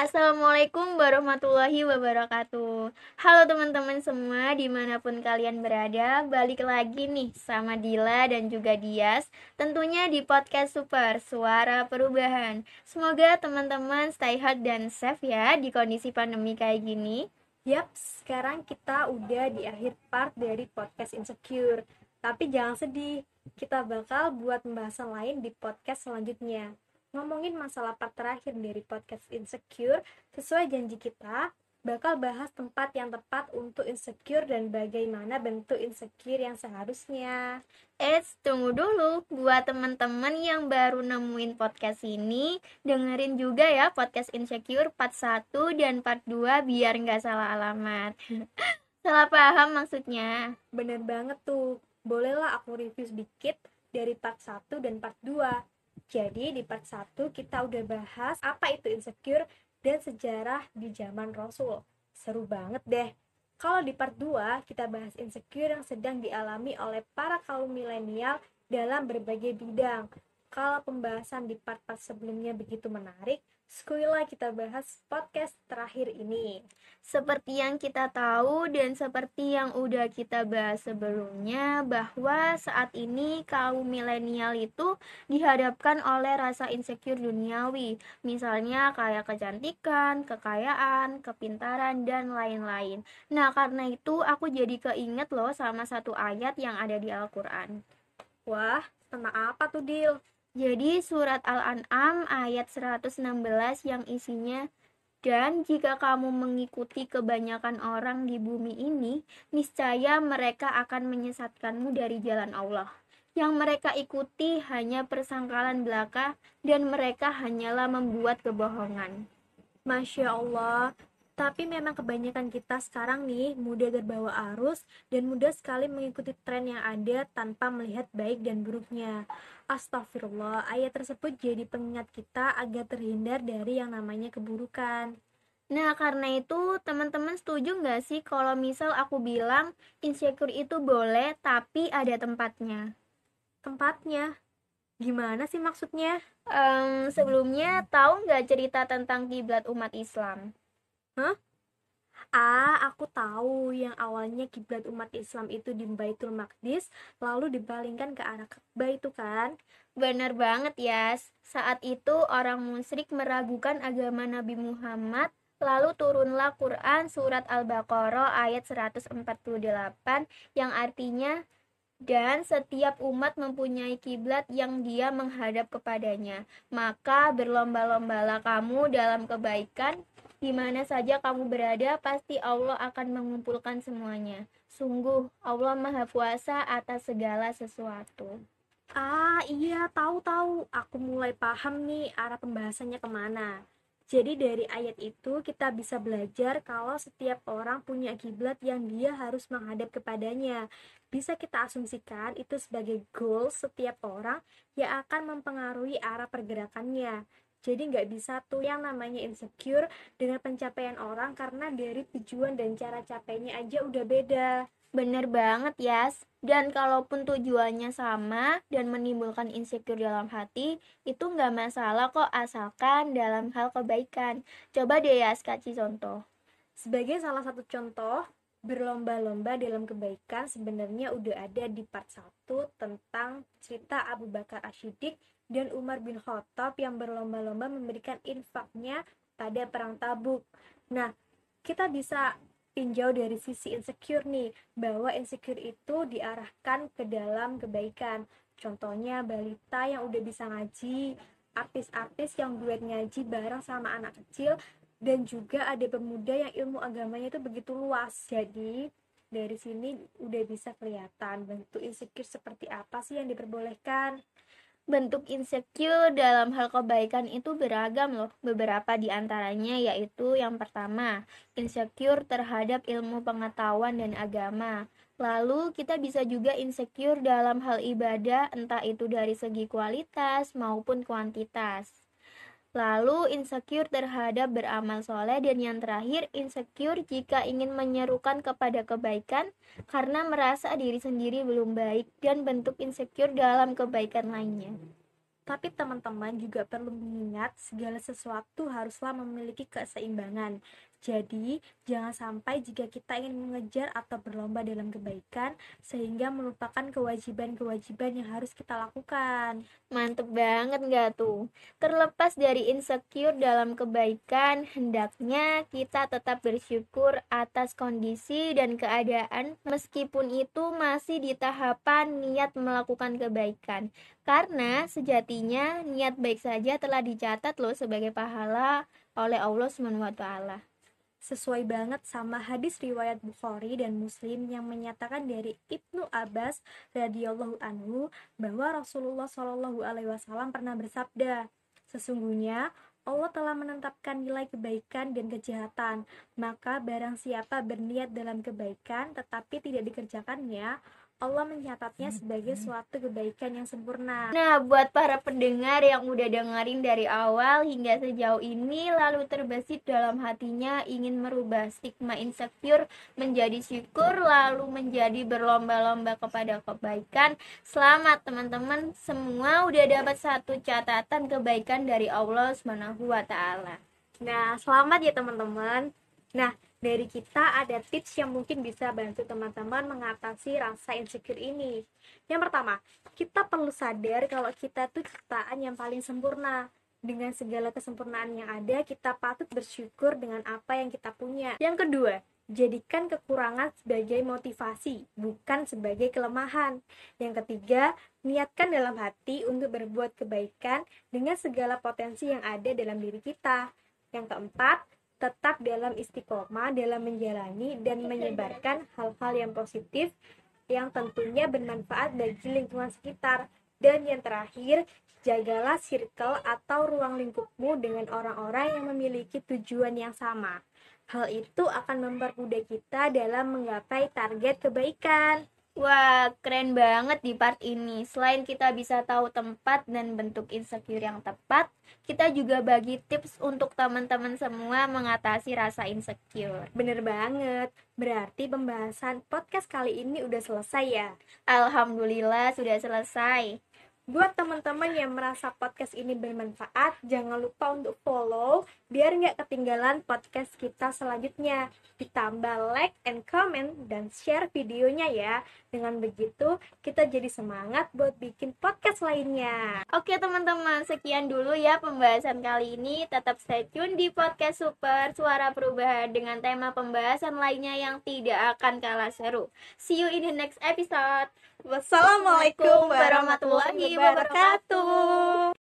Assalamualaikum warahmatullahi wabarakatuh. Halo teman-teman semua di mana pun kalian berada Balik lagi nih sama Dila dan juga Dias Tentunya di podcast Super Suara Perubahan. Semoga teman-teman stay hot dan safe ya di kondisi pandemi kayak gini. Yap, sekarang kita udah di akhir part dari podcast Insecure. Tapi jangan sedih, kita bakal buat pembahasan lain di podcast selanjutnya ngomongin masalah part terakhir dari podcast Insecure, sesuai janji kita, bakal bahas tempat yang tepat untuk insecure dan bagaimana bentuk insecure yang seharusnya. Eits, tunggu dulu. Buat teman-teman yang baru nemuin podcast ini, dengerin juga ya podcast Insecure part 1 dan part 2 biar nggak salah alamat. salah paham maksudnya. Bener banget tuh. Bolehlah aku review sedikit dari part 1 dan part 2 jadi di part 1 kita udah bahas apa itu insecure dan sejarah di zaman Rasul. Seru banget deh. Kalau di part 2 kita bahas insecure yang sedang dialami oleh para kaum milenial dalam berbagai bidang. Kalau pembahasan di part-part sebelumnya begitu menarik, Skuila kita bahas podcast terakhir ini. Seperti yang kita tahu dan seperti yang udah kita bahas sebelumnya bahwa saat ini kaum milenial itu dihadapkan oleh rasa insecure duniawi. Misalnya kayak kecantikan, kekayaan, kepintaran, dan lain-lain. Nah karena itu aku jadi keinget loh sama satu ayat yang ada di Al-Quran. Wah, tentang apa tuh Dil? Jadi surat Al-An'am ayat 116 yang isinya dan jika kamu mengikuti kebanyakan orang di bumi ini, niscaya mereka akan menyesatkanmu dari jalan Allah. Yang mereka ikuti hanya persangkalan belaka dan mereka hanyalah membuat kebohongan. Masya Allah, tapi memang kebanyakan kita sekarang nih mudah terbawa arus dan mudah sekali mengikuti tren yang ada tanpa melihat baik dan buruknya. Astagfirullah, ayat tersebut jadi pengingat kita agar terhindar dari yang namanya keburukan. Nah, karena itu teman-teman setuju nggak sih kalau misal aku bilang insecure itu boleh tapi ada tempatnya? Tempatnya? Gimana sih maksudnya? Um, sebelumnya tahu nggak cerita tentang kiblat umat Islam? Hah? Ah, aku tahu yang awalnya kiblat umat Islam itu di Baitul Maqdis, lalu dipalingkan ke arah Ka'bah itu kan? Benar banget ya. Saat itu orang musyrik meragukan agama Nabi Muhammad, lalu turunlah Quran surat Al-Baqarah ayat 148 yang artinya dan setiap umat mempunyai kiblat yang dia menghadap kepadanya. Maka berlomba-lombalah kamu dalam kebaikan di mana saja kamu berada, pasti Allah akan mengumpulkan semuanya. Sungguh, Allah Maha Kuasa atas segala sesuatu. Ah, iya, tahu-tahu. Aku mulai paham nih arah pembahasannya ke mana. Jadi dari ayat itu kita bisa belajar kalau setiap orang punya kiblat yang dia harus menghadap kepadanya. Bisa kita asumsikan itu sebagai goal setiap orang yang akan mempengaruhi arah pergerakannya jadi nggak bisa tuh yang namanya insecure dengan pencapaian orang karena dari tujuan dan cara capainya aja udah beda. Bener banget ya Dan kalaupun tujuannya sama dan menimbulkan insecure dalam hati Itu nggak masalah kok asalkan dalam hal kebaikan. Coba deh ya kasih contoh. Sebagai salah satu contoh berlomba-lomba dalam kebaikan sebenarnya udah ada di part 1 tentang cerita Abu Bakar Ashidik dan Umar bin Khattab yang berlomba-lomba memberikan infaknya pada perang Tabuk. Nah, kita bisa tinjau dari sisi insecure nih, bahwa insecure itu diarahkan ke dalam kebaikan. Contohnya balita yang udah bisa ngaji, artis-artis yang duet ngaji bareng sama anak kecil, dan juga ada pemuda yang ilmu agamanya itu begitu luas. Jadi, dari sini udah bisa kelihatan bentuk insecure seperti apa sih yang diperbolehkan. Bentuk insecure dalam hal kebaikan itu beragam loh. Beberapa di antaranya yaitu yang pertama, insecure terhadap ilmu pengetahuan dan agama. Lalu kita bisa juga insecure dalam hal ibadah, entah itu dari segi kualitas maupun kuantitas. Lalu insecure terhadap beramal soleh dan yang terakhir insecure jika ingin menyerukan kepada kebaikan karena merasa diri sendiri belum baik dan bentuk insecure dalam kebaikan lainnya. Tapi teman-teman juga perlu mengingat segala sesuatu haruslah memiliki keseimbangan. Jadi, jangan sampai jika kita ingin mengejar atau berlomba dalam kebaikan, sehingga melupakan kewajiban-kewajiban yang harus kita lakukan. Mantep banget nggak tuh? Terlepas dari insecure dalam kebaikan, hendaknya kita tetap bersyukur atas kondisi dan keadaan meskipun itu masih di tahapan niat melakukan kebaikan. Karena sejatinya niat baik saja telah dicatat loh sebagai pahala oleh Allah SWT sesuai banget sama hadis riwayat Bukhari dan Muslim yang menyatakan dari Ibnu Abbas radhiyallahu anhu bahwa Rasulullah Shallallahu alaihi wasallam pernah bersabda, sesungguhnya Allah telah menetapkan nilai kebaikan dan kejahatan. Maka barang siapa berniat dalam kebaikan tetapi tidak dikerjakannya, Allah mencatatnya sebagai suatu kebaikan yang sempurna. Nah, buat para pendengar yang udah dengerin dari awal hingga sejauh ini lalu terbesit dalam hatinya ingin merubah stigma insecure menjadi syukur lalu menjadi berlomba-lomba kepada kebaikan. Selamat teman-teman, semua udah dapat satu catatan kebaikan dari Allah Subhanahu wa taala. Nah, selamat ya teman-teman. Nah, dari kita ada tips yang mungkin bisa bantu teman-teman mengatasi rasa insecure ini. Yang pertama, kita perlu sadar kalau kita tuh ciptaan yang paling sempurna. Dengan segala kesempurnaan yang ada, kita patut bersyukur dengan apa yang kita punya. Yang kedua, jadikan kekurangan sebagai motivasi, bukan sebagai kelemahan. Yang ketiga, niatkan dalam hati untuk berbuat kebaikan dengan segala potensi yang ada dalam diri kita. Yang keempat, tetap dalam istiqomah dalam menjalani dan menyebarkan hal-hal yang positif yang tentunya bermanfaat bagi lingkungan sekitar. Dan yang terakhir, jagalah circle atau ruang lingkupmu dengan orang-orang yang memiliki tujuan yang sama. Hal itu akan mempermudah kita dalam menggapai target kebaikan. Wah, keren banget di part ini. Selain kita bisa tahu tempat dan bentuk insecure yang tepat, kita juga bagi tips untuk teman-teman semua mengatasi rasa insecure. Bener banget. Berarti pembahasan podcast kali ini udah selesai ya? Alhamdulillah sudah selesai. Buat teman-teman yang merasa podcast ini bermanfaat, jangan lupa untuk follow biar nggak ketinggalan podcast kita selanjutnya. Ditambah like and comment dan share videonya ya. Dengan begitu, kita jadi semangat buat bikin podcast lainnya. Oke teman-teman, sekian dulu ya pembahasan kali ini. Tetap stay tune di podcast Super Suara Perubahan dengan tema pembahasan lainnya yang tidak akan kalah seru. See you in the next episode. Wassalamualaikum warahmatullahi wabarakatuh.